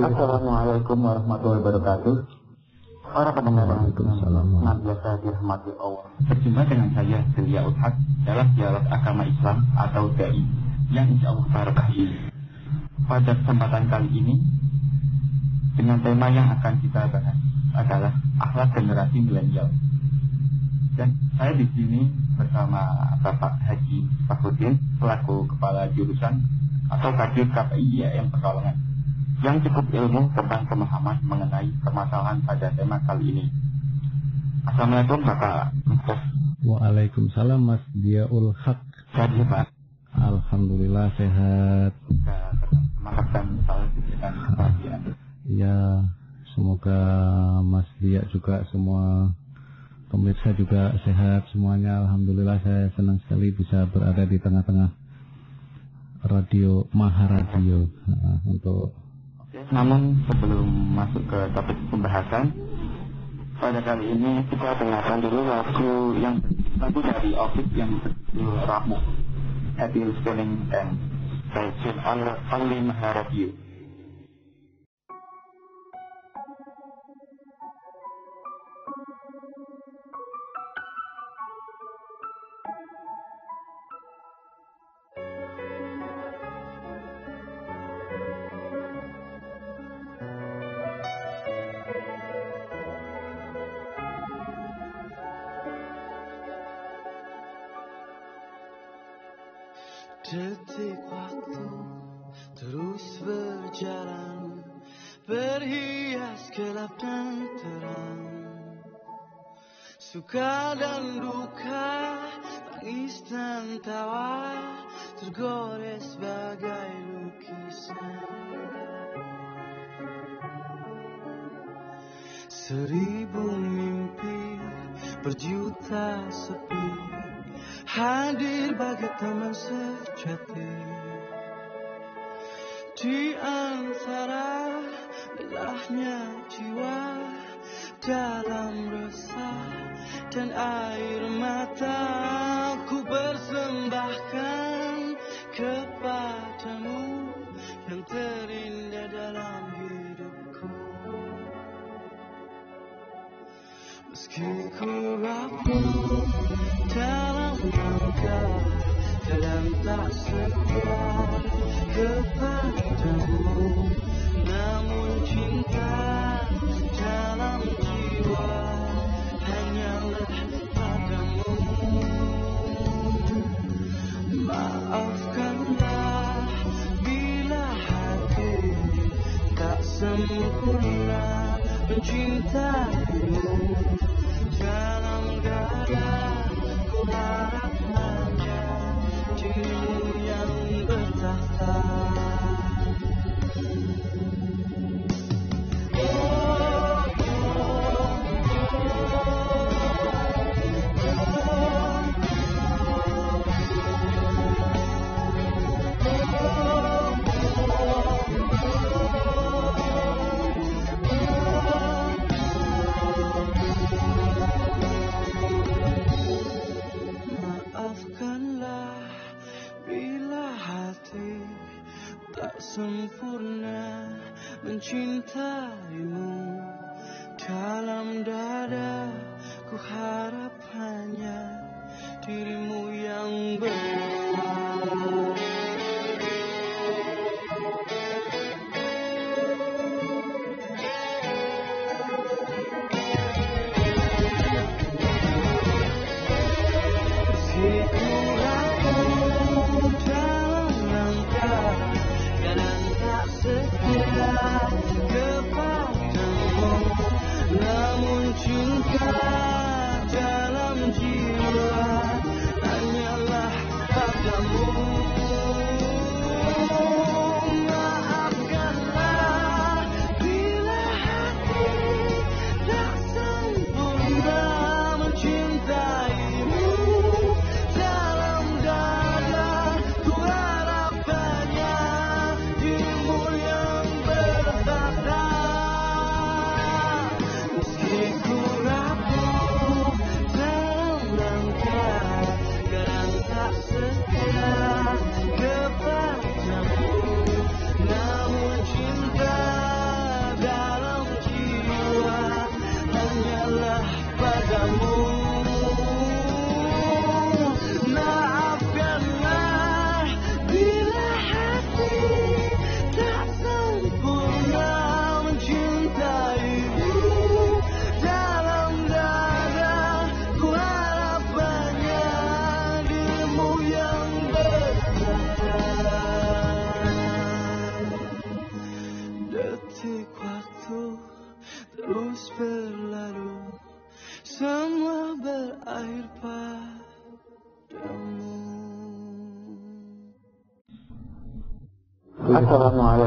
Assalamualaikum warahmatullahi wabarakatuh. Para pendengar yang senantiasa dirahmati Allah. Berjumpa dengan saya Celia Uthak dalam dialog agama Islam atau DAI yang insya Allah barokah ini. Pada kesempatan kali ini dengan tema yang akan kita bahas adalah akhlak generasi milenial. Dan saya di sini bersama Bapak Haji Fakhrudin selaku Kepala Jurusan atau Kadir KPI IAM Pekalongan yang cukup ilmu tentang pemahaman mengenai permasalahan pada tema kali ini. Assalamualaikum Bapak. Waalaikumsalam Mas Diaul Haq. Sehat ya Pak. Alhamdulillah sehat. Diberikan kebahagiaan. Ya, semoga Mas Dia juga semua pemirsa juga sehat semuanya. Alhamdulillah saya senang sekali bisa berada di tengah-tengah radio Maharadio untuk Namun sebelum masuk ke topik pembahasan, pada kali ini kita dengarkan dulu lagu yang lagu dari Office yang berjudul Ramu, Adil Spelling and Version Only Maharadio. Detik waktu terus berjalan Berhias gelap dan terang. Suka dan duka Tangis dan tawa Tergores bagai lukisan. Seribu mimpi Berjuta sepi hadir bagi teman sejati. Di antara belahnya jiwa dalam resah dan air mata ku persembahkan kepadamu yang terindah dalam hidupku. Meski ku rapuh rangka dalam tak setia kepadamu namun cinta dalam jiwa hanyalah padamu maafkanlah bila hati tak sempurna mencintaimu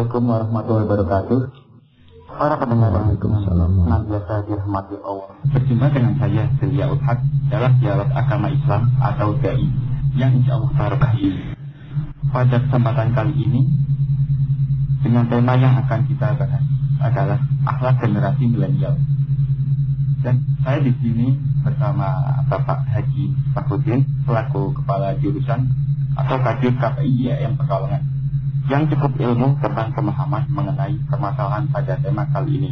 Assalamualaikum warahmatullahi wabarakatuh. Para pendengar yang senantiasa dirahmati Allah. Berjumpa dengan saya Delia Uthad dalam dialog agama Islam atau DAI yang insya Allah barokah ini. Pada kesempatan kali ini dengan tema yang akan kita bahas adalah akhlak generasi milenial. Dan saya di sini bersama Bapak Haji Fakudin selaku kepala jurusan atau kadir KPI IAM Pekalongan yang cukup ilmu tentang pemahaman mengenai permasalahan pada tema kali ini.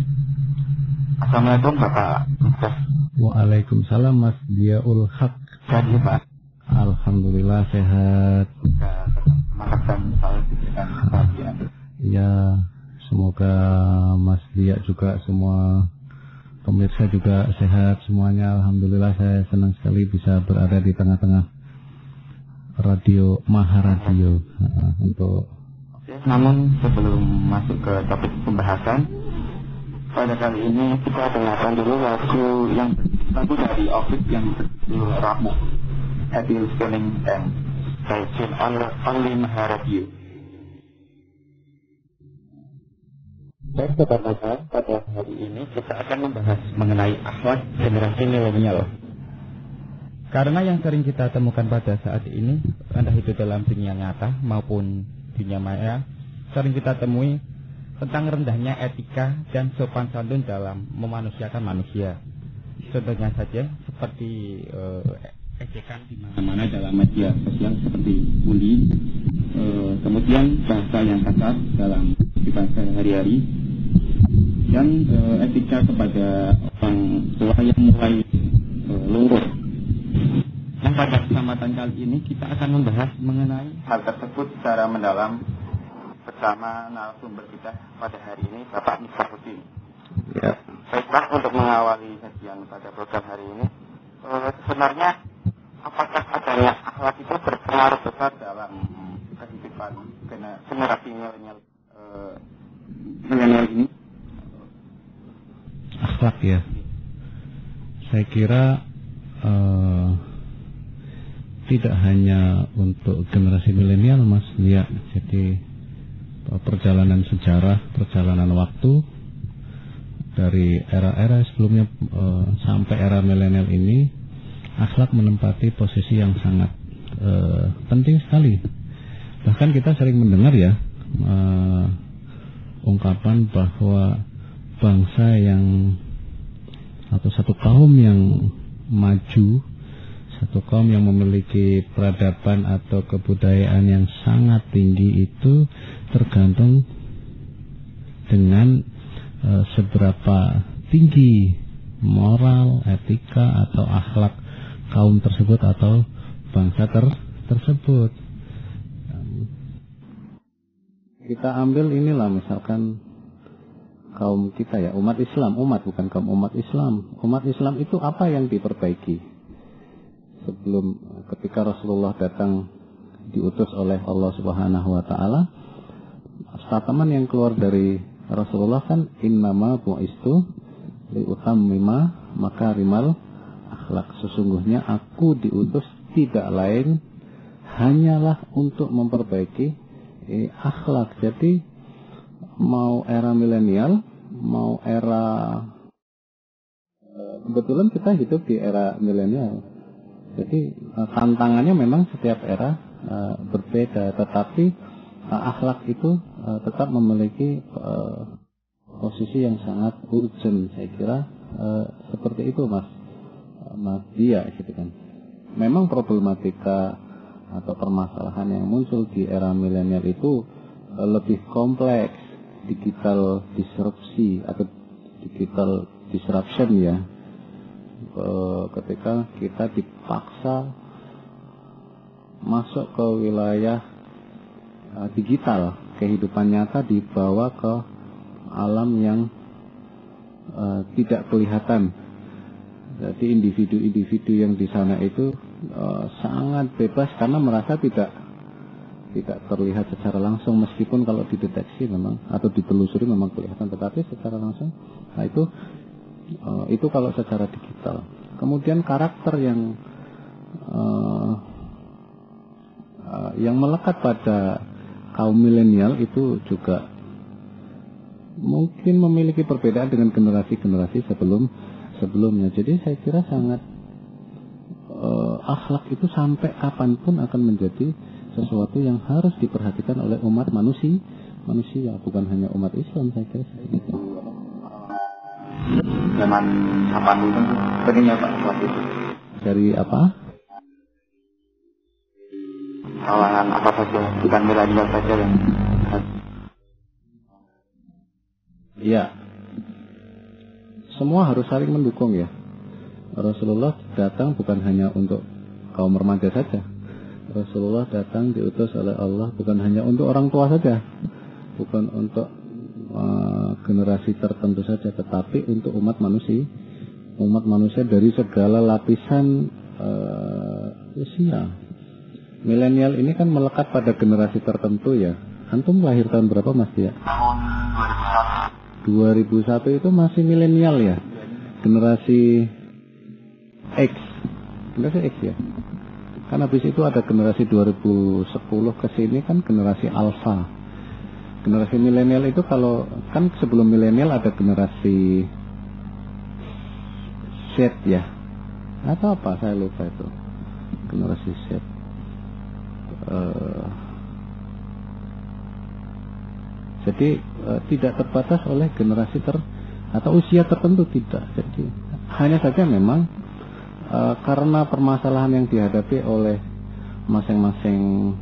Assalamualaikum Bapak Muftas. Waalaikumsalam Mas Diaul Haq. Jadi Pak, Alhamdulillah sehat. selalu diberikan kebahagiaan. Ya, semoga Mas Dia juga semua pemirsa juga sehat semuanya. Alhamdulillah saya senang sekali bisa berada di tengah-tengah radio Maharadio uh, untuk Namun sebelum masuk ke topik pembahasan, pada kali ini kita dengarkan dulu lagu yang lagu dari Office yang berjudul Adil Scaling and Taifin Only Maharadio. Baik Sobat Nazar, pada hari ini kita akan membahas mengenai akhlak generasi milenial. Karena yang sering kita temukan pada saat ini, entah itu dalam dunia nyata maupun dunia maya, sering kita temui tentang rendahnya etika dan sopan santun dalam memanusiakan manusia. Contohnya saja seperti eh, ejekan di mana-mana dalam media sosial seperti bully, eh, kemudian bahasa yang kasar dalam kehidupan sehari-hari, dan eh, etika kepada orang tua yang mulai eh, luntur. Yang pada kesempatan kali ini kita akan membahas mengenai hal tersebut secara mendalam bersama narasumber kita pada hari ini Bapak Miftahudin. ya Baiklah untuk mengawali kajian pada program hari ini, eh, sebenarnya apakah adanya akhlak itu berpengaruh besar dalam kehidupan generasi milenial eh, milenial ini? akhlak ya. Saya kira eh, tidak hanya untuk generasi milenial Mas Lia. Jadi eh, perjalanan sejarah, perjalanan waktu dari era-era sebelumnya eh, sampai era milenial ini akhlak menempati posisi yang sangat eh, penting sekali. Bahkan kita sering mendengar ya eh, ungkapan bahwa bangsa yang atau satu kaum yang maju, satu kaum yang memiliki peradaban atau kebudayaan yang sangat tinggi itu tergantung dengan eh, seberapa tinggi moral, etika atau akhlak kaum tersebut atau bangsa ter- tersebut. Kita ambil inilah misalkan kaum kita ya, umat Islam, umat bukan kaum umat Islam. Umat Islam itu apa yang diperbaiki? Sebelum ketika Rasulullah datang diutus oleh Allah Subhanahu wa taala, statement yang keluar dari Rasulullah kan innama bu'istu li utammima makarimal akhlak. Sesungguhnya aku diutus tidak lain hanyalah untuk memperbaiki eh, akhlak. Jadi mau era milenial, mau era eh, kebetulan kita hidup di era milenial. Jadi eh, tantangannya memang setiap era eh, berbeda, tetapi eh, akhlak itu eh, tetap memiliki eh, posisi yang sangat urgent. Saya kira eh, seperti itu, Mas. Mas Dia, gitu kan. Memang problematika atau permasalahan yang muncul di era milenial itu eh, lebih kompleks digital disrupsi atau digital disruption ya Eh, ketika kita dipaksa masuk ke wilayah eh, digital kehidupan nyata dibawa ke alam yang eh, tidak kelihatan. Jadi individu-individu yang di sana itu eh, sangat bebas karena merasa tidak tidak terlihat secara langsung. Meskipun kalau dideteksi memang atau ditelusuri memang kelihatan tetapi secara langsung nah itu uh, itu kalau secara digital. Kemudian karakter yang uh, uh, yang melekat pada kaum milenial itu juga mungkin memiliki perbedaan dengan generasi-generasi sebelum sebelumnya. Jadi saya kira sangat uh, akhlak itu sampai kapan pun akan menjadi sesuatu yang harus diperhatikan oleh umat manusia manusia bukan hanya umat Islam saya kira itu zaman itu? Pentingnya pak waktu itu? Dari apa? Kalangan apa saja? Bukan milenial saja yang ya semua harus saling mendukung ya. Rasulullah datang bukan hanya untuk kaum remaja saja. Rasulullah datang diutus oleh Allah bukan hanya untuk orang tua saja, bukan untuk uh, generasi tertentu saja, tetapi untuk umat manusia, umat manusia dari segala lapisan uh, usia. Milenial ini kan melekat pada generasi tertentu ya. Antum lahir tahun berapa Mas ya? Tahun 2001. 2001 itu masih milenial ya? Generasi X. Generasi X ya? Kan habis itu ada generasi 2010 ke sini kan generasi alpha. Generasi milenial itu kalau kan sebelum milenial ada generasi Z ya. Atau apa saya lupa itu. Generasi Z. Uh, jadi uh, tidak terbatas oleh generasi ter atau usia tertentu tidak. Jadi hanya saja memang uh, karena permasalahan yang dihadapi oleh masing-masing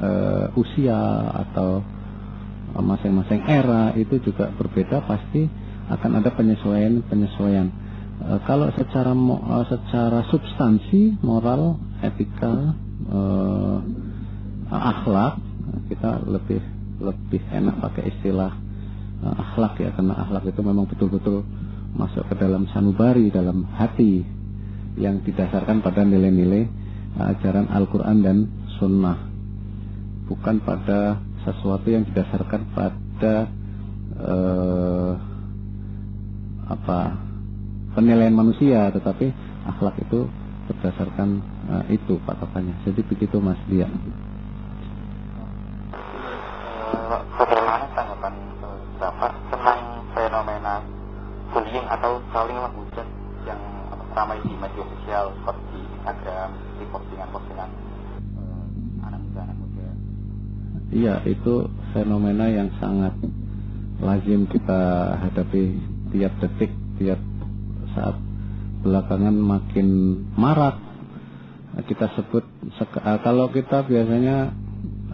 uh, usia atau masing-masing era itu juga berbeda pasti akan ada penyesuaian-penyesuaian. Uh, kalau secara uh, secara substansi, moral, etika, uh, akhlak kita lebih lebih enak pakai istilah uh, akhlak ya karena akhlak itu memang betul-betul masuk ke dalam sanubari dalam hati yang didasarkan pada nilai-nilai uh, ajaran Al-Quran dan Sunnah bukan pada sesuatu yang didasarkan pada uh, apa penilaian manusia tetapi akhlak itu berdasarkan uh, itu patokannya. Jadi begitu Mas dia tanggapan Bapak tentang fenomena bullying atau saling menghujat yang ramai di media sosial seperti Instagram, di postingan-postingan Iya, itu fenomena yang sangat lazim kita hadapi tiap detik, tiap saat belakangan makin marak. Kita sebut eh, kalau kita biasanya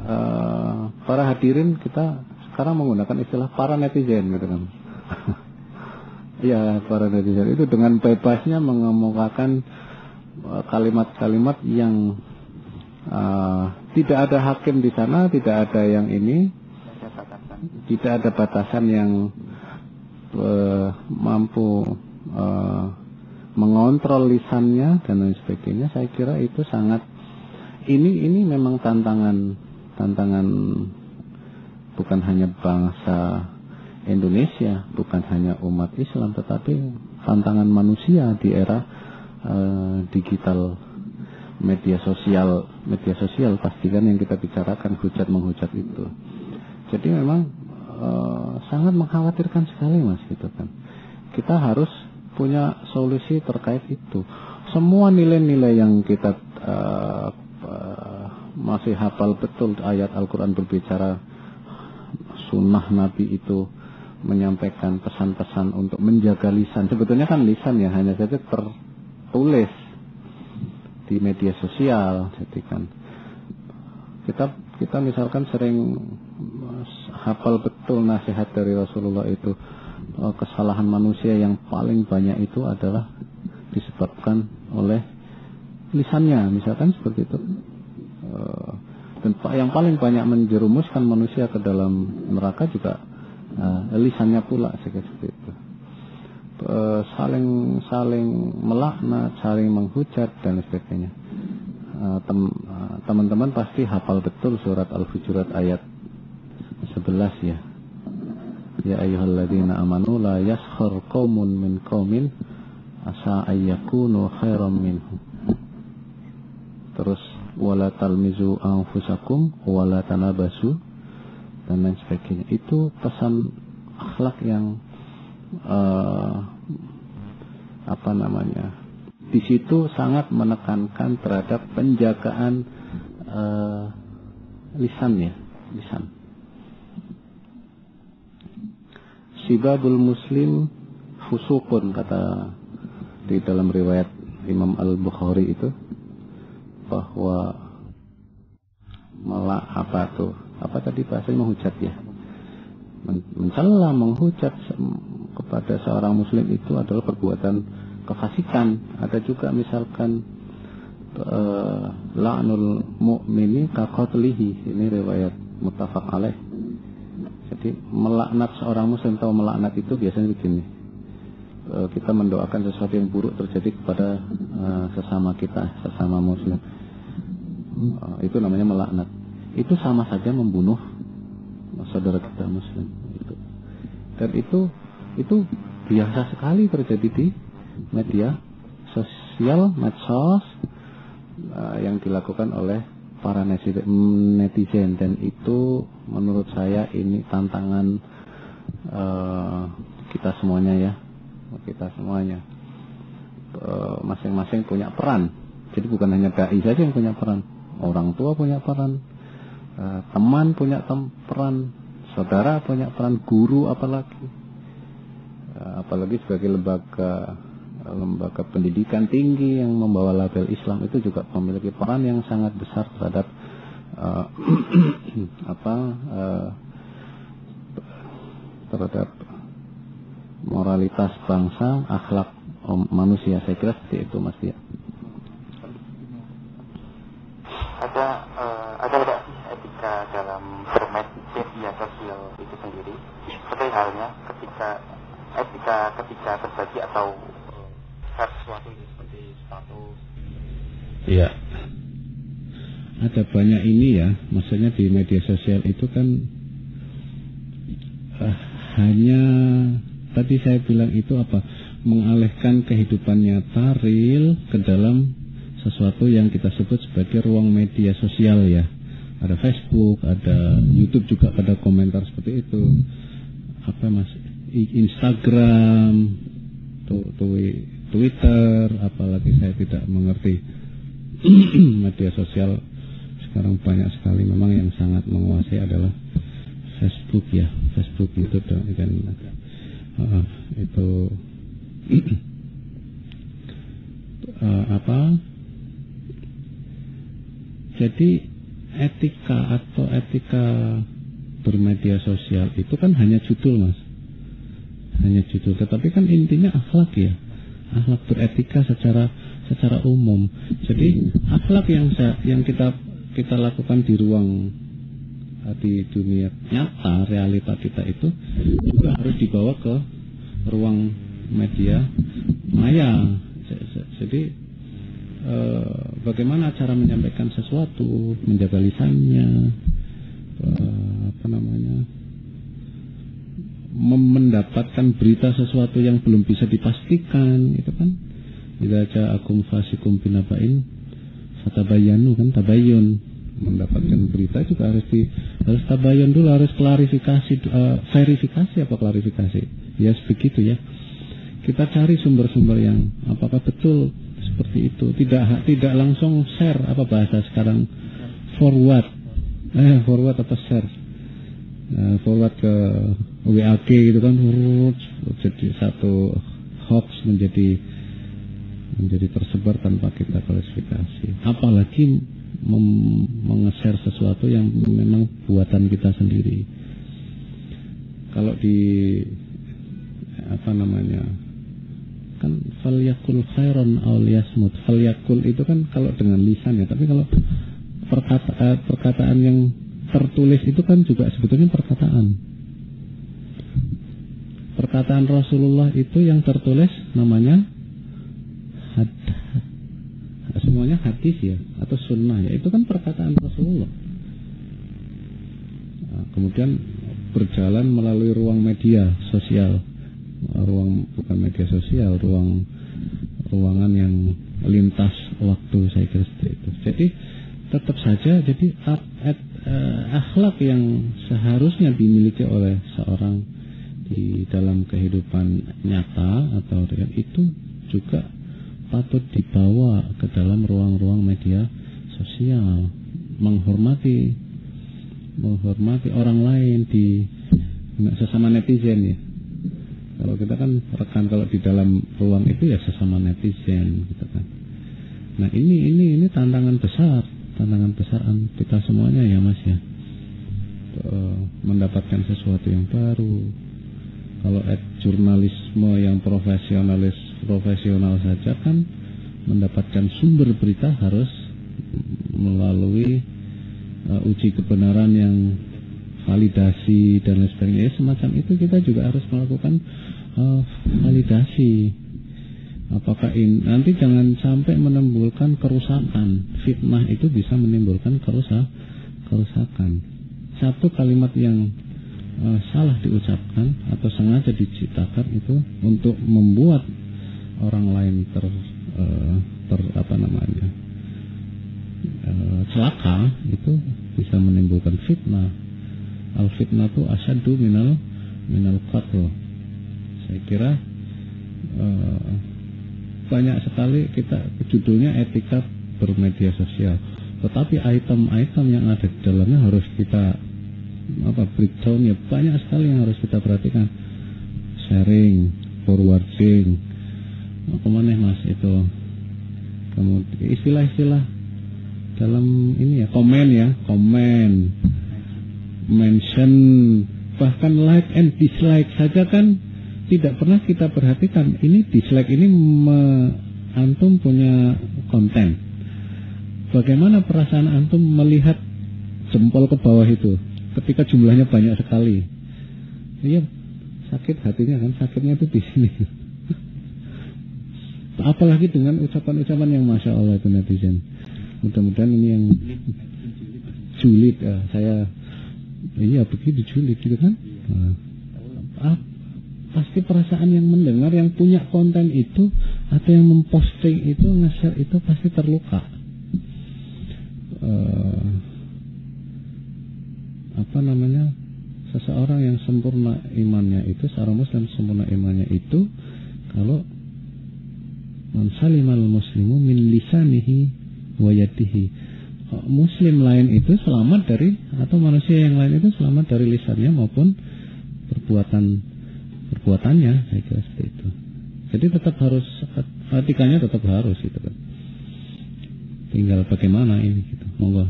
uh, para hadirin kita sekarang menggunakan istilah para netizen gitu kan. Ya, para netizen itu dengan bebasnya mengemukakan uh, kalimat-kalimat yang uh, tidak ada hakim di sana, tidak ada yang ini, tidak ada batasan yang uh, mampu uh, mengontrol lisannya dan lain sebagainya. Saya kira itu sangat ini ini memang tantangan tantangan bukan hanya bangsa Indonesia bukan hanya umat Islam tetapi tantangan manusia di era uh, digital media sosial media sosial pastikan yang kita bicarakan hujat menghujat itu. Jadi memang uh, sangat mengkhawatirkan sekali mas gitu kan. Kita harus punya solusi terkait itu. Semua nilai-nilai yang kita uh, uh, masih hafal betul ayat Al-Quran berbicara sunnah Nabi itu menyampaikan pesan-pesan untuk menjaga lisan. Sebetulnya kan lisan ya hanya saja tertulis di media sosial. Jadi kan kita kita misalkan sering hafal betul nasihat dari Rasulullah itu oh, kesalahan manusia yang paling banyak itu adalah disebabkan oleh lisannya misalkan seperti itu eh, dan yang paling banyak menjerumuskan manusia ke dalam neraka juga Nah, lisannya pula seperti itu. E, saling saling melaknat, saling menghujat dan sebagainya. E, e, teman-teman pasti hafal betul surat Al-Hujurat ayat 11 ya. Ya ayyuhalladzina amanu la yaskhar qaumun min qaumin asa ayyakunu khairam minhum. Terus wala talmizu anfusakum wala tanabasu dan lain sebagainya. Itu pesan akhlak yang uh, apa namanya? Di situ sangat menekankan terhadap penjagaan uh, lisan ya, lisan. Sibabul Muslim fusukun kata di dalam riwayat Imam Al Bukhari itu bahwa melak apa tuh apa tadi bahasanya menghujat ya mencela menghujat kepada seorang muslim itu adalah perbuatan kefasikan ada juga misalkan uh, la'nul mu'mini kakotlihi ini riwayat mutafak alaih jadi melaknat seorang muslim atau melaknat itu biasanya begini. E, kita mendoakan sesuatu yang buruk terjadi kepada e, sesama kita, sesama muslim. Itu namanya melaknat. Itu sama saja membunuh saudara kita muslim. Itu. Dan itu itu biasa sekali terjadi di media sosial, medsos yang dilakukan oleh para netizen dan itu menurut saya ini tantangan uh, kita semuanya ya. Kita semuanya. Eh, masing-masing punya peran. Jadi bukan hanya dai saja yang punya peran. Orang tua punya peran. Teman punya peran. Saudara punya peran. Guru apalagi apalagi sebagai lembaga lembaga pendidikan tinggi yang membawa label Islam itu juga memiliki peran yang sangat besar terhadap uh, apa uh, terhadap moralitas bangsa, akhlak manusia. Saya kira seperti itu Mas Dia. Ada uh, ada tidak etika dalam bermedia sosial itu sendiri? Seperti halnya ketika etika ketika berbagi atau sesuatu seperti status. Iya. Ada banyak ini ya, maksudnya di media sosial itu kan uh, hanya tadi saya bilang itu apa mengalihkan kehidupan nyata real ke dalam sesuatu yang kita sebut sebagai ruang media sosial ya. Ada Facebook, ada YouTube juga pada komentar seperti itu. Apa mas? Instagram, Twitter, apalagi saya tidak mengerti media sosial. Sekarang banyak sekali. Memang yang sangat menguasai adalah Facebook ya. Facebook itu kan uh, itu uh, apa? Jadi etika atau etika bermedia sosial itu kan hanya judul mas hanya judul tetapi kan intinya akhlak ya akhlak beretika secara secara umum. Jadi akhlak yang saya, yang kita kita lakukan di ruang eh, di dunia nyata realita kita itu juga harus dibawa ke ruang media maya. Jadi eh, bagaimana cara menyampaikan sesuatu, menjaga lisannya, eh, apa namanya, mendapatkan berita sesuatu yang belum bisa dipastikan itu kan? Bila akum fasikum binabain fatabayanu kan tabayun mendapatkan berita juga harus di harus tabayun dulu harus klarifikasi uh, verifikasi apa klarifikasi? Ya begitu ya. Kita cari sumber-sumber yang apakah betul seperti itu. Tidak tidak langsung share apa bahasa sekarang? Forward. Eh forward atau share uh, forward ke WAG gitu kan. Jadi satu hoax menjadi menjadi tersebar tanpa kita klasifikasi apalagi meng-share sesuatu yang memang buatan kita sendiri. Kalau di apa namanya kan falyakul khairon aw liyasmut. Falyakul itu kan kalau dengan lisan ya tapi kalau perkata, eh, perkataan yang tertulis itu kan juga sebetulnya perkataan perkataan Rasulullah itu yang tertulis namanya had, semuanya hadis ya atau sunnah ya itu kan perkataan Rasulullah. Nah, kemudian berjalan melalui ruang media sosial, ruang bukan media sosial, ruang ruangan yang lintas waktu saya kira itu. Jadi tetap saja jadi at, at, uh, akhlak yang seharusnya dimiliki oleh seorang di dalam kehidupan nyata atau real itu juga patut dibawa ke dalam ruang-ruang media sosial menghormati menghormati orang lain di sesama netizen ya. Kalau kita kan rekan kalau di dalam ruang itu ya sesama netizen gitu kan. Nah ini ini ini tantangan besar tantangan besar kita semuanya ya mas ya. Mendapatkan sesuatu yang baru. Kalau at jurnalisme yang profesionalis profesional saja kan mendapatkan sumber berita harus melalui uh, uji kebenaran yang validasi dan lain sebagainya. Ya, semacam itu kita juga harus melakukan uh, validasi apakah ini nanti jangan sampai menimbulkan kerusakan. Fitnah itu bisa menimbulkan kerusak kerusakan. Satu kalimat yang uh, salah diucapkan atau sengaja diciptakan itu untuk membuat orang lain ter, uh, ter apa namanya uh, celaka itu bisa menimbulkan fitnah. Al fitnah itu asyadu minal minal qatl. Saya kira uh, banyak sekali kita judulnya etika bermedia sosial. Tetapi item-item yang ada di dalamnya harus kita apa breakdown ya banyak sekali yang harus kita perhatikan. Sharing forwarding apa mana mas itu. Kemudian istilah-istilah dalam ini ya komen ya komen mention bahkan like and dislike saja kan tidak pernah kita perhatikan. Ini dislike ini me, antum punya konten. Bagaimana perasaan antum melihat jempol ke bawah itu ketika jumlahnya banyak sekali? Iya sakit hatinya kan sakitnya itu di sini. Apalagi dengan ucapan-ucapan yang masya Allah itu netizen. Mudah-mudahan ini yang julid. Ya, saya iya begitu julid gitu kan? Ah, pasti perasaan yang mendengar yang punya konten itu atau yang memposting itu nge-share itu pasti terluka. Uh, apa namanya? Seseorang yang sempurna imannya itu seorang muslim sempurna imannya itu kalau man salimal muslimu min lisanihi wa yadihi. Oh, muslim lain itu selamat dari atau manusia yang lain itu selamat dari lisannya maupun perbuatan perbuatannya saya kira seperti itu. Jadi tetap harus etikanya tetap harus gitu kan. Tinggal bagaimana ini gitu. Monggo.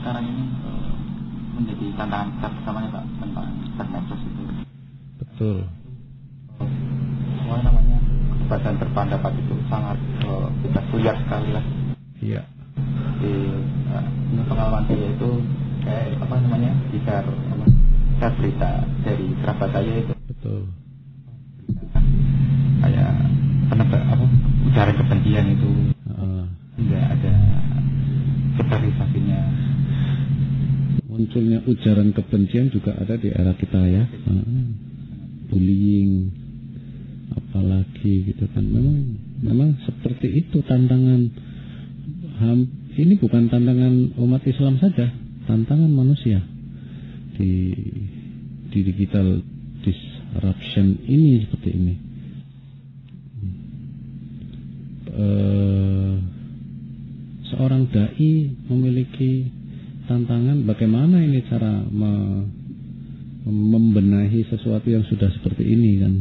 Sekarang ini eh, menjadi tantangan pertamanya pak tentang medsos itu. Betul. Semua namanya kebebasan berpendapat itu sangat uh, kita lihat sekali lah. Iya. Di uh, pengalaman saya itu kayak apa namanya di apa, share berita dari kerabat saya itu. Betul. Kayak penebak apa ujaran kebencian itu uh. enggak ada sterilisasinya. Munculnya ujaran kebencian juga ada di era kita ya. Uh, bullying apalagi gitu kan memang memang seperti itu tantangan ini bukan tantangan umat Islam saja tantangan manusia di di digital disruption ini seperti ini uh, seorang dai memiliki tantangan bagaimana ini cara me, membenahi sesuatu yang sudah seperti ini kan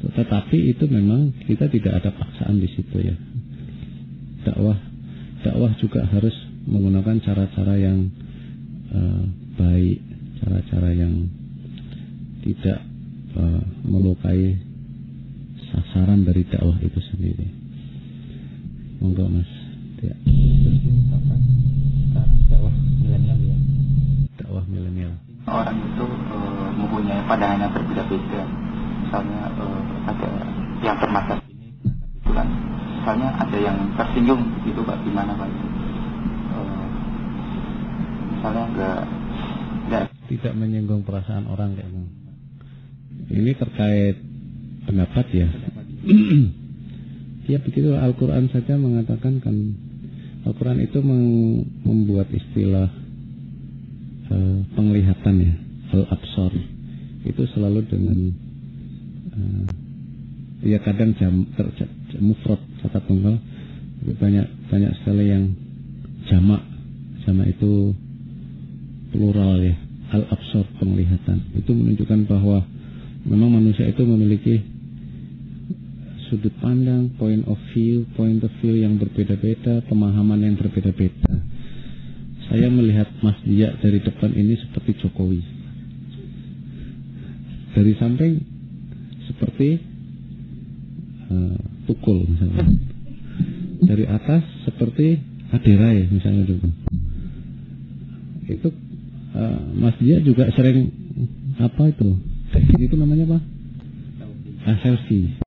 tetapi itu memang kita tidak ada paksaan di situ ya. Dakwah dakwah juga harus menggunakan cara-cara yang uh, baik, cara-cara yang tidak uh, melukai sasaran dari dakwah itu sendiri. Monggo Mas. Ya. Dakwah milenial ya. Dakwah milenial. Orang itu uh, mempunyai pandangan yang berbeda-beda misalnya uh, ada yang termatas ini misalnya ada yang tersinggung gitu Pak gimana Pak? Misalnya enggak enggak tidak menyinggung perasaan orang kayak gitu. Ini terkait pendapat ya. ya begitu Al-Quran saja mengatakan kan Al-Quran itu membuat istilah uh, penglihatan ya al-absar itu selalu dengan uh, ya kadang jam mufrad kata tunggal banyak banyak sekali yang jamak jamak itu plural ya al-absar penglihatan itu menunjukkan bahwa memang manusia itu memiliki sudut pandang, point of view, point of view yang berbeda-beda, pemahaman yang berbeda-beda. Saya melihat Mas Dia dari depan ini seperti Jokowi. Dari samping seperti uh, Tukul misalnya. Dari atas seperti Adirai misalnya juga. Itu uh, Mas Dia juga sering apa itu? Itu namanya apa? Ah, selfie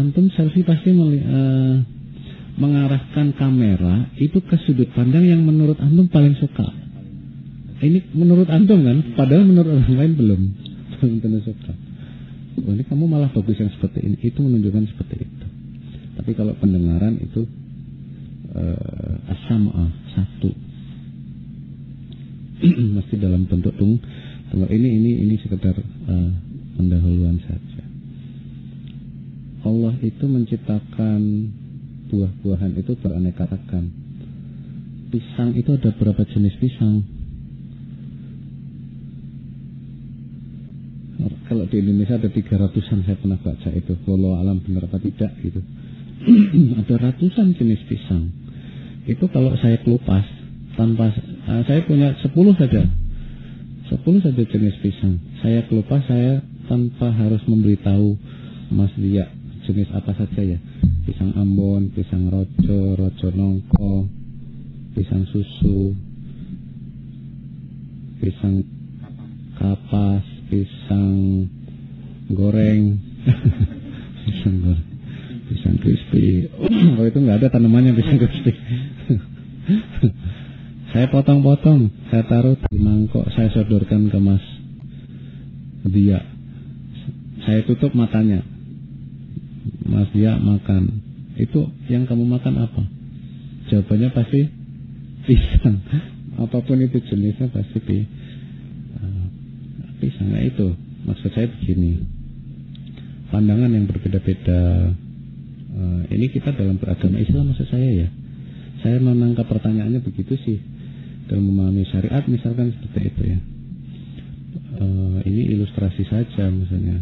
antum selfie pasti uh, mengarahkan kamera itu ke sudut pandang yang menurut antum paling suka. Ini menurut antum kan, padahal menurut orang lain belum belum tentu suka. Oh, ini kamu malah bagus yang seperti ini, itu menunjukkan seperti itu. Tapi kalau pendengaran itu uh, satu, mesti dalam bentuk tung. Ini ini ini sekedar uh, pendahuluan saja. Allah itu menciptakan buah-buahan itu beraneka ragam. Pisang itu ada berapa jenis pisang? Kalau di Indonesia ada 300-an saya pernah baca itu. Walau alam benar apa tidak gitu. ada ratusan jenis pisang. Itu kalau saya kelupas tanpa uh, saya punya 10 saja. 10 saja jenis pisang. Saya kelupas saya tanpa harus memberitahu Mas Lia jenis apa saja ya. Pisang ambon pisang rojo rojo nongko pisang susu pisang kapas pisang goreng. Pisang goreng. Pisang crispy. Oh itu nggak ada tanamannya pisang crispy saya potong-potong saya taruh di mangkok saya sodorkan ke mas dia saya tutup matanya Mas dia makan. Itu yang kamu makan apa? Jawabannya pasti pisang. Apa pun itu jenisnya pasti pi, uh, pisang. Nah itu maksud saya begini. Pandangan yang berbeda-beda. Uh, ini kita dalam beragama Islam maksud saya ya. Saya menangkap pertanyaannya begitu sih. Dalam memahami syariat misalkan seperti itu ya. Uh, ini ilustrasi saja misalnya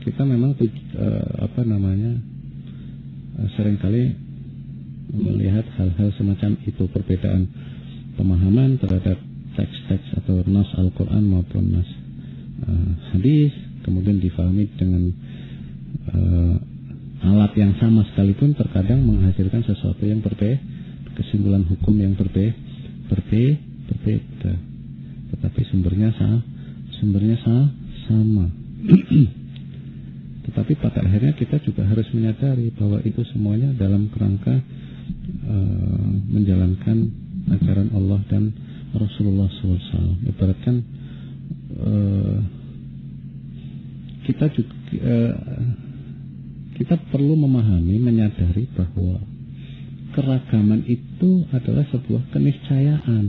kita memang uh, apa namanya uh, sering kali melihat hal-hal semacam itu perbedaan pemahaman terhadap teks-teks atau nas Al-Quran maupun nas uh, hadis kemudian difahami dengan uh, alat yang sama sekalipun terkadang menghasilkan sesuatu yang berbeda kesimpulan hukum yang berbeda berbeda berbeda tetapi sumbernya sah sumbernya sah sama Tetapi pada akhirnya kita juga harus menyadari bahwa itu semuanya dalam kerangka uh, menjalankan ajaran Allah dan Rasulullah SAW. Ibaratkan uh, kita juga uh, kita perlu memahami, menyadari bahwa keragaman itu adalah sebuah keniscayaan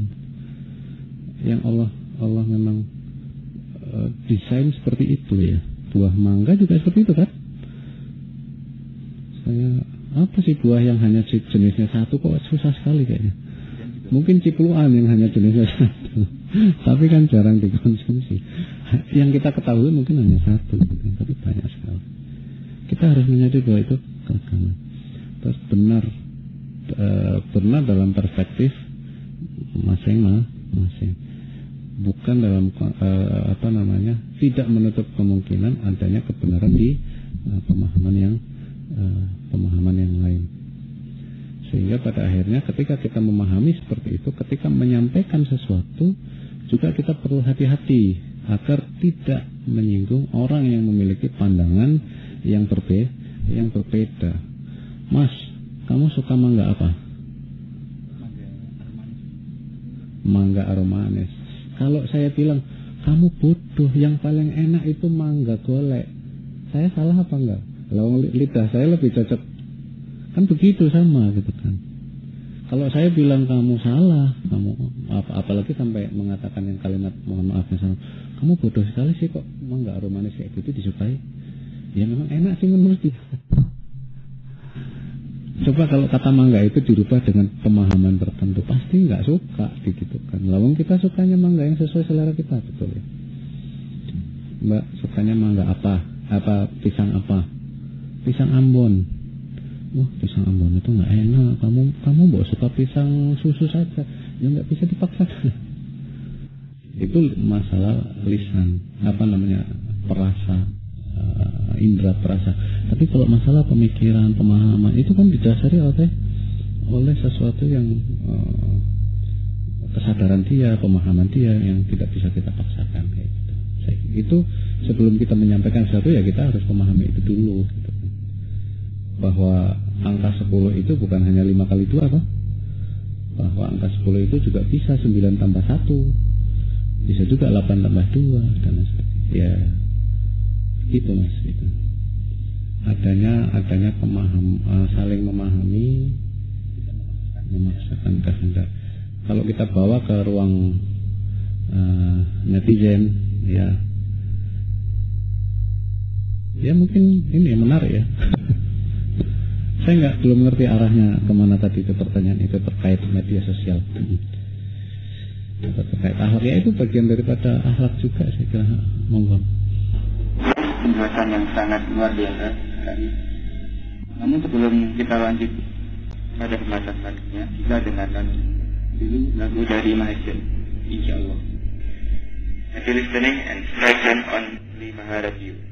yang Allah Allah memang uh, desain seperti itu ya. Buah mangga juga seperti itu kan? Saya apa sih buah yang hanya jenisnya satu kok susah sekali kayaknya? Mungkin cipluan yang hanya jenisnya satu. Tapi kan jarang dikonsumsi. Yang kita ketahui mungkin hanya satu gitu. tapi banyak sekali. Kita harus menyadari bahwa itu keragaman. Terus benar e, benar dalam perspektif masing-masing bukan dalam uh, apa namanya tidak menutup kemungkinan adanya kebenaran di uh, pemahaman yang uh, pemahaman yang lain sehingga pada akhirnya ketika kita memahami seperti itu ketika menyampaikan sesuatu juga kita perlu hati-hati agar tidak menyinggung orang yang memiliki pandangan yang berbeda, yang berbeda. Mas, kamu suka mangga apa? Mangga aromanis. Kalau saya bilang kamu bodoh, yang paling enak itu mangga golek. Saya salah apa enggak? Kalau lidah saya lebih cocok. Kan begitu sama gitu kan. Kalau saya bilang kamu salah, kamu apa apalagi sampai mengatakan yang kalimat mohon maaf misalnya, kamu bodoh sekali sih kok mangga aromanis kayak gitu disukai. Ya memang enak sih menurut dia. Coba kalau kata mangga itu dirubah dengan pemahaman tertentu, pasti nggak suka gitu kan. Lawang kita sukanya mangga yang sesuai selera kita, betul ya. Mbak sukanya mangga apa? Apa pisang apa? Pisang Ambon. Wah pisang Ambon itu nggak enak. Kamu kamu bawa suka pisang susu saja. Ya nggak bisa dipaksa. itu masalah lisan. Apa namanya perasa uh, indera perasa. Tapi kalau masalah pemikiran, pemahaman itu kan didasari oleh oleh sesuatu yang uh, kesadaran dia, pemahaman dia yang tidak bisa kita paksakan kayak gitu. Itu sebelum kita menyampaikan sesuatu ya kita harus memahami itu dulu. Gitu. Bahwa angka 10 itu bukan hanya 5 kali 2 apa? Bahwa angka 10 itu juga bisa 9 tambah 1 Bisa juga 8 tambah 2 dan sebagainya. Ya itu mas itu adanya adanya pemaham uh, saling memahami. Memaksakan kehendak. Kalau kita bawa ke ruang uh, netizen ya. Ya mungkin ini menarik ya. Saya nggak belum ngerti arahnya ke mana tadi itu pertanyaan itu terkait media sosial. Terkait akhlak ya itu bagian daripada akhlak juga saya kira. Monggo penjelasan yang sangat luar biasa sekali. Namun sebelum kita lanjut pada pembahasan selanjutnya, kita dengarkan dulu lagu dari Mahajan, insya Allah. Happy listening and strike on Lima Radio.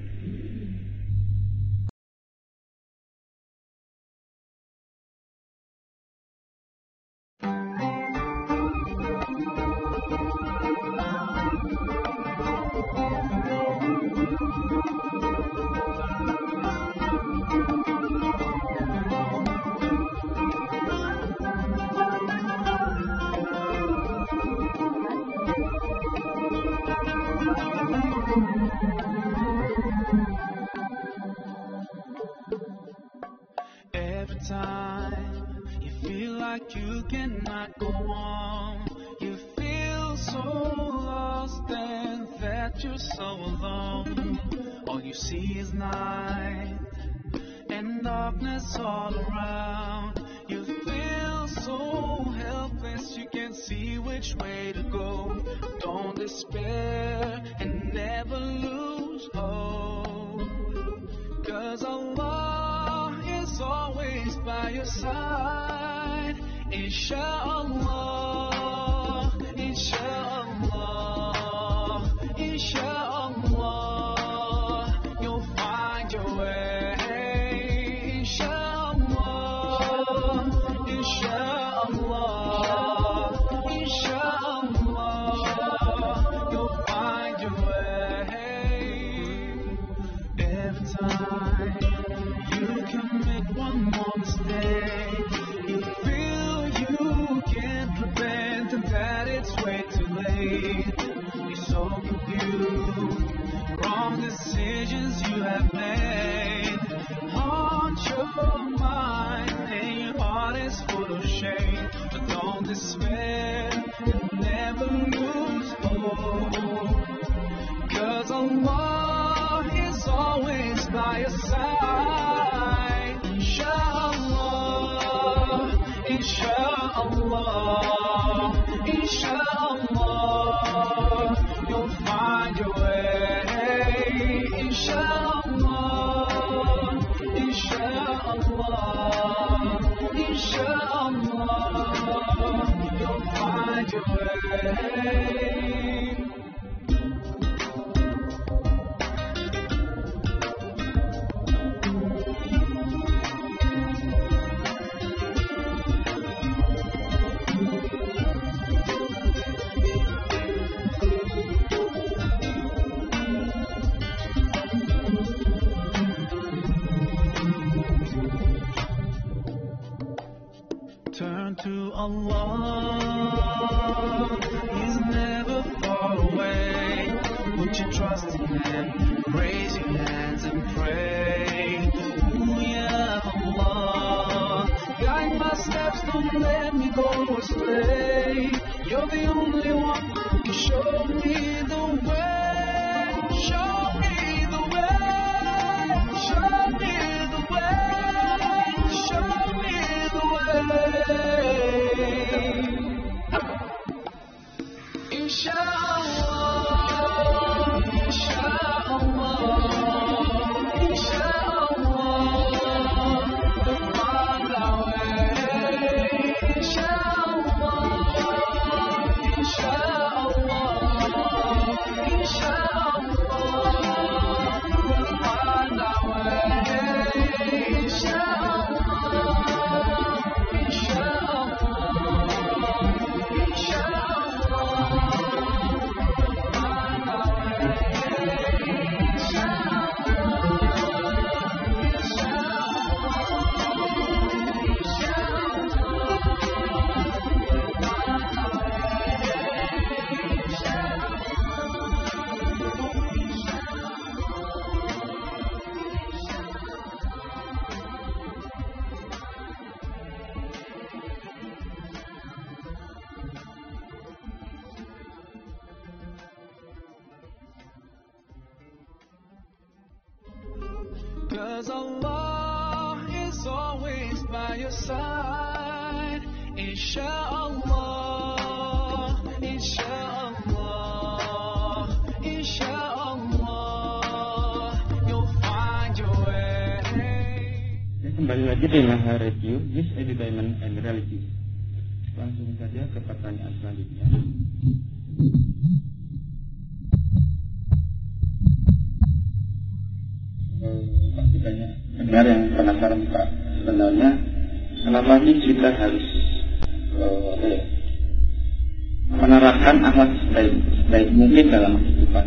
Don't let me go astray. You're the only one who can show me the way. Always by your side. Kembali lagi dengan Radio News Entertainment and Religion. Langsung saja ke pertanyaan selanjutnya. Pasti banyak pendengar yang penasaran Pak. Sebenarnya kenapa sih kita harus eh, apa ya, menerapkan akhlak sebaik, sebaik mungkin dalam kehidupan?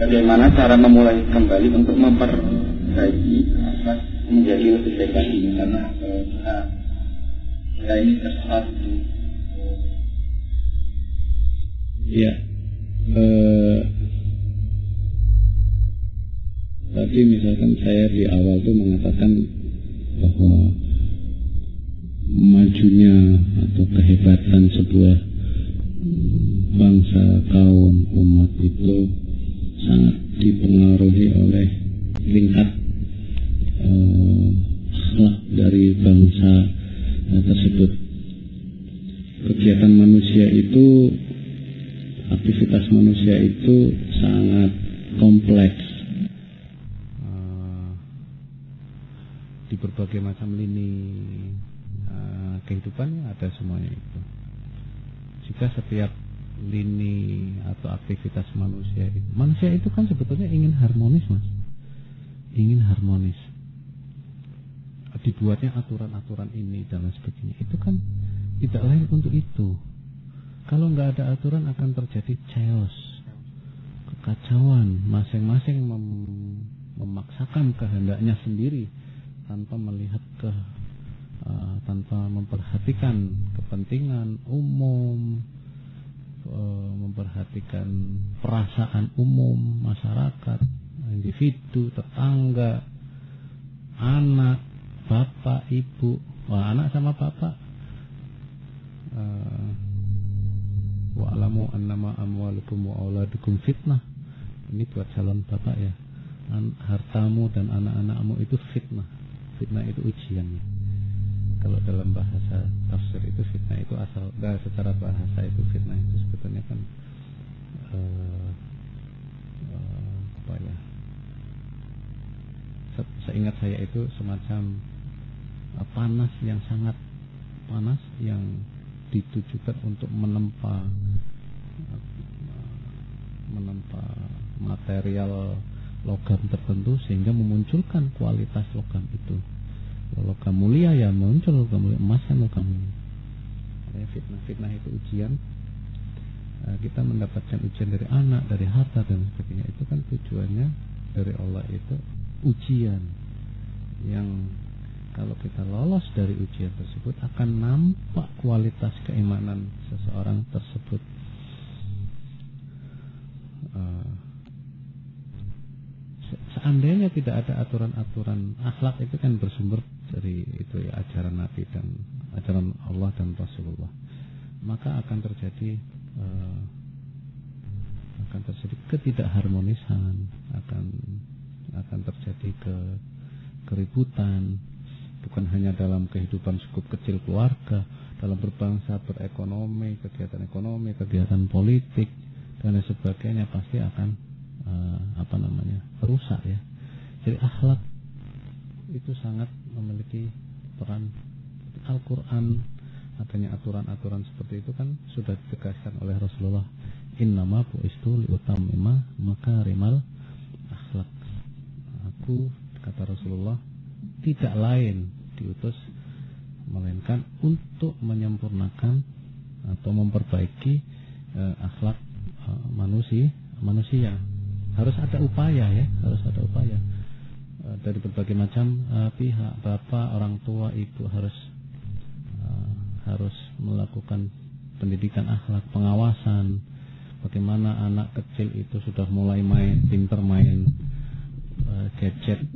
Bagaimana cara memulai kembali untuk memperbaiki akhlak menjadi lebih baik lagi karena eh, kita, kita ini tersesat di eh, Ya. Eh, tadi misalkan saya di awal tuh mengatakan bahwa majunya atau kehebatan sebuah bangsa, kaum, umat itu sangat dipengaruhi oleh tingkat eh, dari bangsa tersebut. Kegiatan manusia itu aktivitas manusia itu sangat kompleks. Eh, di berbagai macam lini eh, kehidupan ada semuanya itu. Jika setiap lini atau aktivitas manusia itu manusia itu kan sebetulnya ingin harmonis mas. Ingin harmonis. Dibuatnya aturan-aturan ini dan sebagainya. Itu kan tidak lain untuk itu kalau nggak ada aturan akan terjadi chaos, kekacauan, masing-masing mem- memaksakan kehendaknya sendiri tanpa melihat ke uh, tanpa memperhatikan kepentingan umum, uh, memperhatikan perasaan umum masyarakat, individu, tetangga, anak, bapak, ibu, wah anak sama bapak. uh, wa'lamu annama amwalukum wa auladukum fitnah. Ini buat calon bapak ya. An- hartamu dan anak-anakmu itu fitnah. Fitnah itu ujian. Kalau dalam bahasa tafsir itu fitnah itu asal nah, secara bahasa itu fitnah itu sebetulnya kan eh, eh, apa ya? Se- Seingat saya itu semacam eh, panas yang sangat panas yang ditujukan untuk menempa menempa material logam tertentu sehingga memunculkan kualitas logam itu. Logam mulia ya muncul logam mulia, emas kan logam mulia. Fitnah-fitnah itu ujian. Eh, kita mendapatkan ujian dari anak, dari harta dan sebagainya. Itu kan tujuannya dari Allah itu ujian yang kalau kita lolos dari ujian tersebut akan nampak kualitas keimanan seseorang tersebut. Uh, seandainya tidak ada aturan-aturan akhlak itu kan bersumber dari itu ya ajaran Nabi dan ajaran Allah dan Rasulullah maka akan terjadi uh, akan terjadi ketidakharmonisan akan akan terjadi ke keributan bukan hanya dalam kehidupan cukup kecil keluarga dalam berbangsa berekonomi kegiatan ekonomi kegiatan politik dan lain sebagainya pasti akan uh, apa namanya rusak ya. Jadi akhlak itu sangat memiliki peran Al-Quran. Adanya aturan-aturan seperti itu kan sudah ditegaskan oleh Rasulullah. Innama bu'istu liutamima makarimal akhlak. Aku kata Rasulullah tidak lain diutus melainkan untuk menyempurnakan atau memperbaiki uh, akhlak uh, manusia manusia. Harus ada upaya ya harus ada upaya. Uh, dari berbagai macam uh, pihak bapak orang tua ibu harus harus melakukan pendidikan akhlak pengawasan. Bagaimana anak kecil itu sudah mulai main pinter main gadget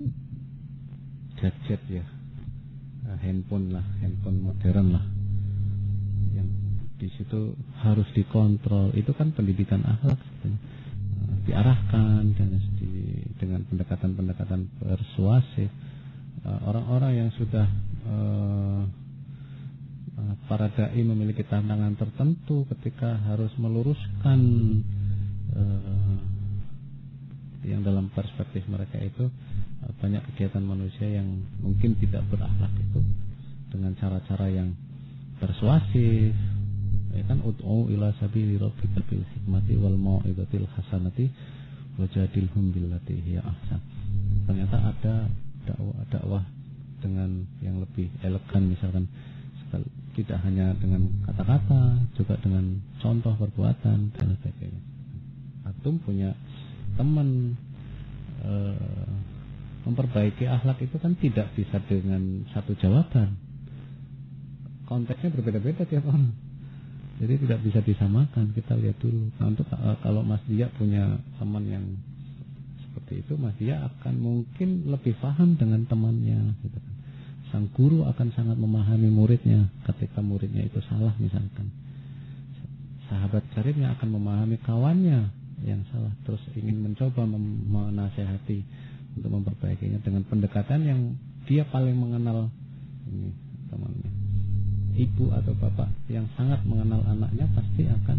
gadget ya. Uh, handphone lah handphone modern lah. Yang di situ harus dikontrol. Itu kan pendidikan akhlak uh, diarahkan dan di, dengan pendekatan-pendekatan persuasif. Orang-orang uh, yang sudah uh, para dai memiliki tantangan tertentu ketika harus meluruskan uh, yang dalam perspektif mereka itu banyak kegiatan manusia yang mungkin tidak berakhlak itu dengan cara-cara yang persuasif ya kan ud'u ila sabili rabbika bil hikmati wal mau'izatil hasanati wajadilhum billati hiya ahsan ternyata ada dakwah dakwah dengan yang lebih elegan misalkan tidak hanya dengan kata-kata, juga dengan contoh perbuatan dan sebagainya. Atum punya teman e, memperbaiki akhlak itu kan tidak bisa dengan satu jawaban. Konteksnya berbeda-beda tiap orang. Jadi tidak bisa disamakan. Kita lihat dulu. Nah, untuk e, kalau Mas Dia punya teman yang seperti itu, Mas Dia akan mungkin lebih paham dengan temannya. Gitu kan sang guru akan sangat memahami muridnya ketika muridnya itu salah misalkan sahabat karibnya akan memahami kawannya yang salah terus ingin mencoba menasehati untuk memperbaikinya dengan pendekatan yang dia paling mengenal ini temannya ibu atau bapak yang sangat mengenal anaknya pasti akan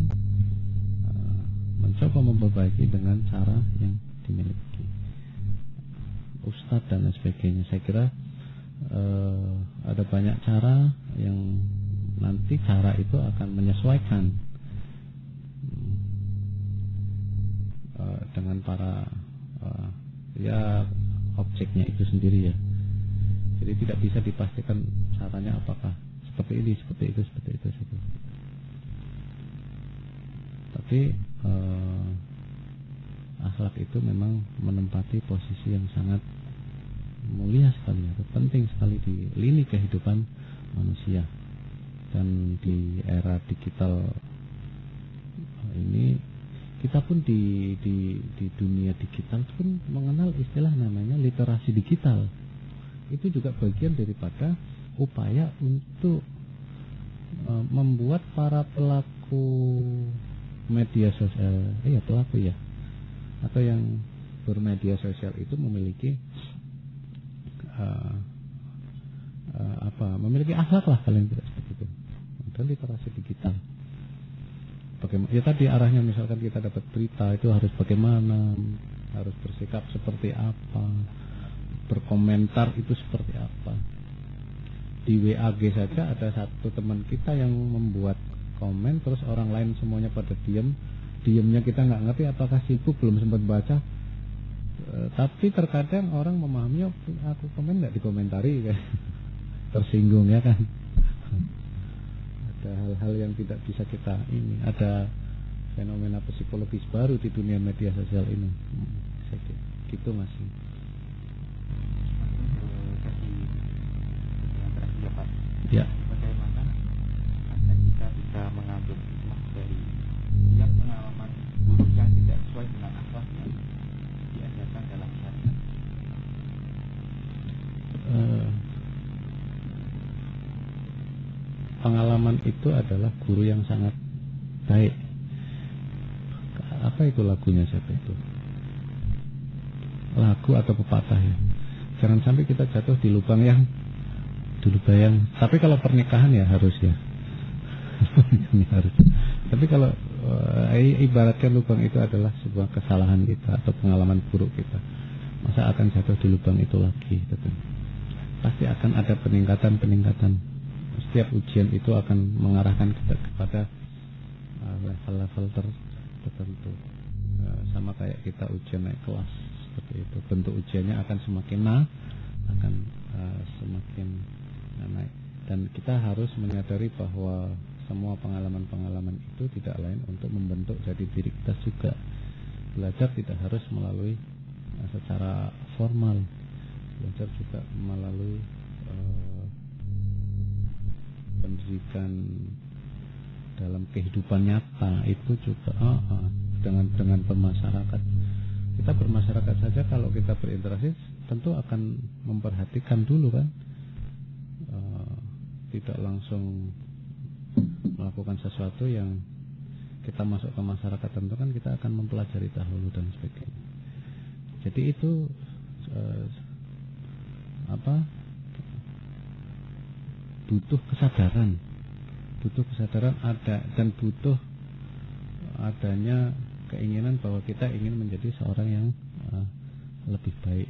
uh, mencoba memperbaiki dengan cara yang dimiliki. Ustadz dan sebagainya. Saya kira uh, ada banyak cara yang nanti cara itu akan menyesuaikan uh, dengan para ya objeknya itu sendiri ya. Jadi tidak bisa dipastikan caranya apakah seperti ini, seperti itu, seperti itu, seperti itu. Tapi uh, akhlak itu memang menempati posisi yang sangat mulia sekali atau penting sekali di lini kehidupan manusia dan di era digital ini kita pun di di di dunia digital pun mengenal istilah namanya literasi digital. Itu juga bagian daripada upaya untuk uh, membuat para pelaku media sosial iya pelaku ya atau yang bermedia sosial itu memiliki uh, uh, apa memiliki akhlak lah paling tidak seperti itu. Dan literasi digital bagaimana? Ya tadi arahnya misalkan kita dapat berita itu harus bagaimana? Harus bersikap seperti apa? Berkomentar itu seperti apa? Di WAG saja ada satu teman kita yang membuat komen terus orang lain semuanya pada diam diamnya kita nggak ngerti apakah sibuk belum sempat baca. Eh, tapi terkadang orang memahami oh, aku komen nggak dikomentari. Kan tersinggung ya kan ada hal-hal yang tidak bisa kita ini ada fenomena psikologis baru di dunia media sosial ini hmm, gitu masih Ya. Bagaimana agar kita bisa mengambil hikmah dari setiap pengalaman buruk yang tidak sesuai dengan akhlak yang diajarkan dalam syariat. Eh, pengalaman itu adalah guru yang sangat baik. Apa itu lagunya siapa itu? Lagu atau pepatah ya. Jangan sampai kita jatuh di lubang yang dulu bayang. Tapi kalau pernikahan ya harus ya. harus. Tapi kalau eh, ibaratkan lubang itu adalah sebuah kesalahan kita atau pengalaman buruk kita, masa akan jatuh di lubang itu lagi? Gitu. Pasti akan ada peningkatan-peningkatan. Setiap ujian itu akan mengarahkan kita kepada eh, level-level tertentu. Eh, sama kayak kita ujian naik kelas seperti itu. Bentuk ujiannya akan semakin nah, akan uh, semakin naik. Dan kita harus menyadari bahwa semua pengalaman-pengalaman itu tidak lain untuk membentuk jadi diri kita juga. Belajar tidak harus melalui uh, secara formal. Belajar juga melalui uh, pendidikan dalam kehidupan nyata itu juga uh, uh, dengan dengan bermasyarakat kita bermasyarakat saja kalau kita berinteraksi tentu akan memperhatikan dulu kan. Uh, tidak langsung melakukan sesuatu yang kita masuk ke masyarakat tentu kan kita akan mempelajari dahulu dan sebagainya. Jadi itu uh, apa butuh kesadaran butuh kesadaran ada dan butuh adanya keinginan bahwa kita ingin menjadi seorang yang uh, lebih baik.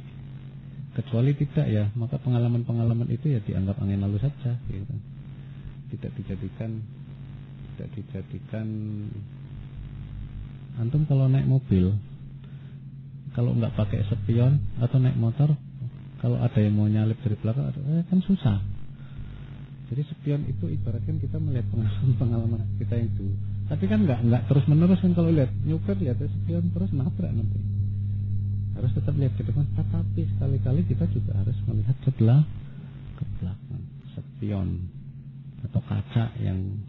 Kecuali tidak ya, maka pengalaman-pengalaman itu ya dianggap angin lalu saja, gitu. Tidak dijadikan, tidak dijadikan. Antum kalau naik mobil, kalau nggak pakai spion atau naik motor, kalau ada yang mau nyalip dari belakang, eh, kan susah. Jadi spion itu ibaratkan kita melihat pengalaman-pengalaman kita yang dulu tapi kan nggak nggak terus menerus kan kalau lihat nyuper lihat spion terus nabrak nanti. Harus tetap lihat ke depan. Tetapi sekali-kali kita juga harus melihat ke belakang, ke belakang. Spion atau kaca yang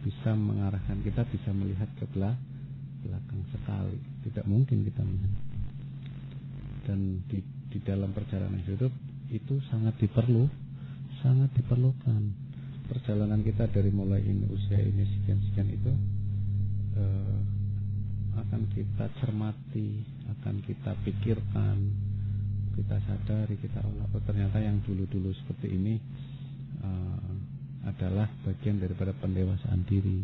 bisa mengarahkan kita bisa melihat ke belakang sekali. Tidak mungkin kita melihat. Dan di, di dalam perjalanan hidup itu sangat diperlu, sangat diperlukan perjalanan kita dari mulai ini usia ini sekian sekian itu uh, akan kita cermati, akan kita pikirkan, kita sadari, kita olah oh ternyata yang dulu-dulu seperti ini uh, adalah bagian daripada pendewasaan diri.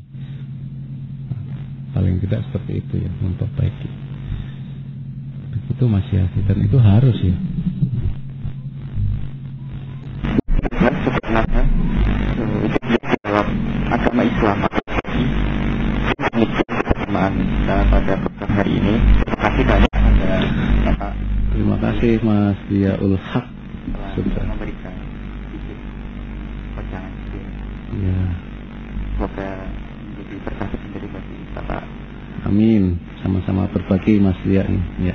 paling tidak seperti itu ya memperbaiki. Begitu Mas Yafi dan itu harus ya. Kasih Mas Diaul Haq sudah memberikan Ya. Semoga menjadi berkah menjadi bagi Bapak. Amin. Sama-sama berbagi Mas Dia Ya.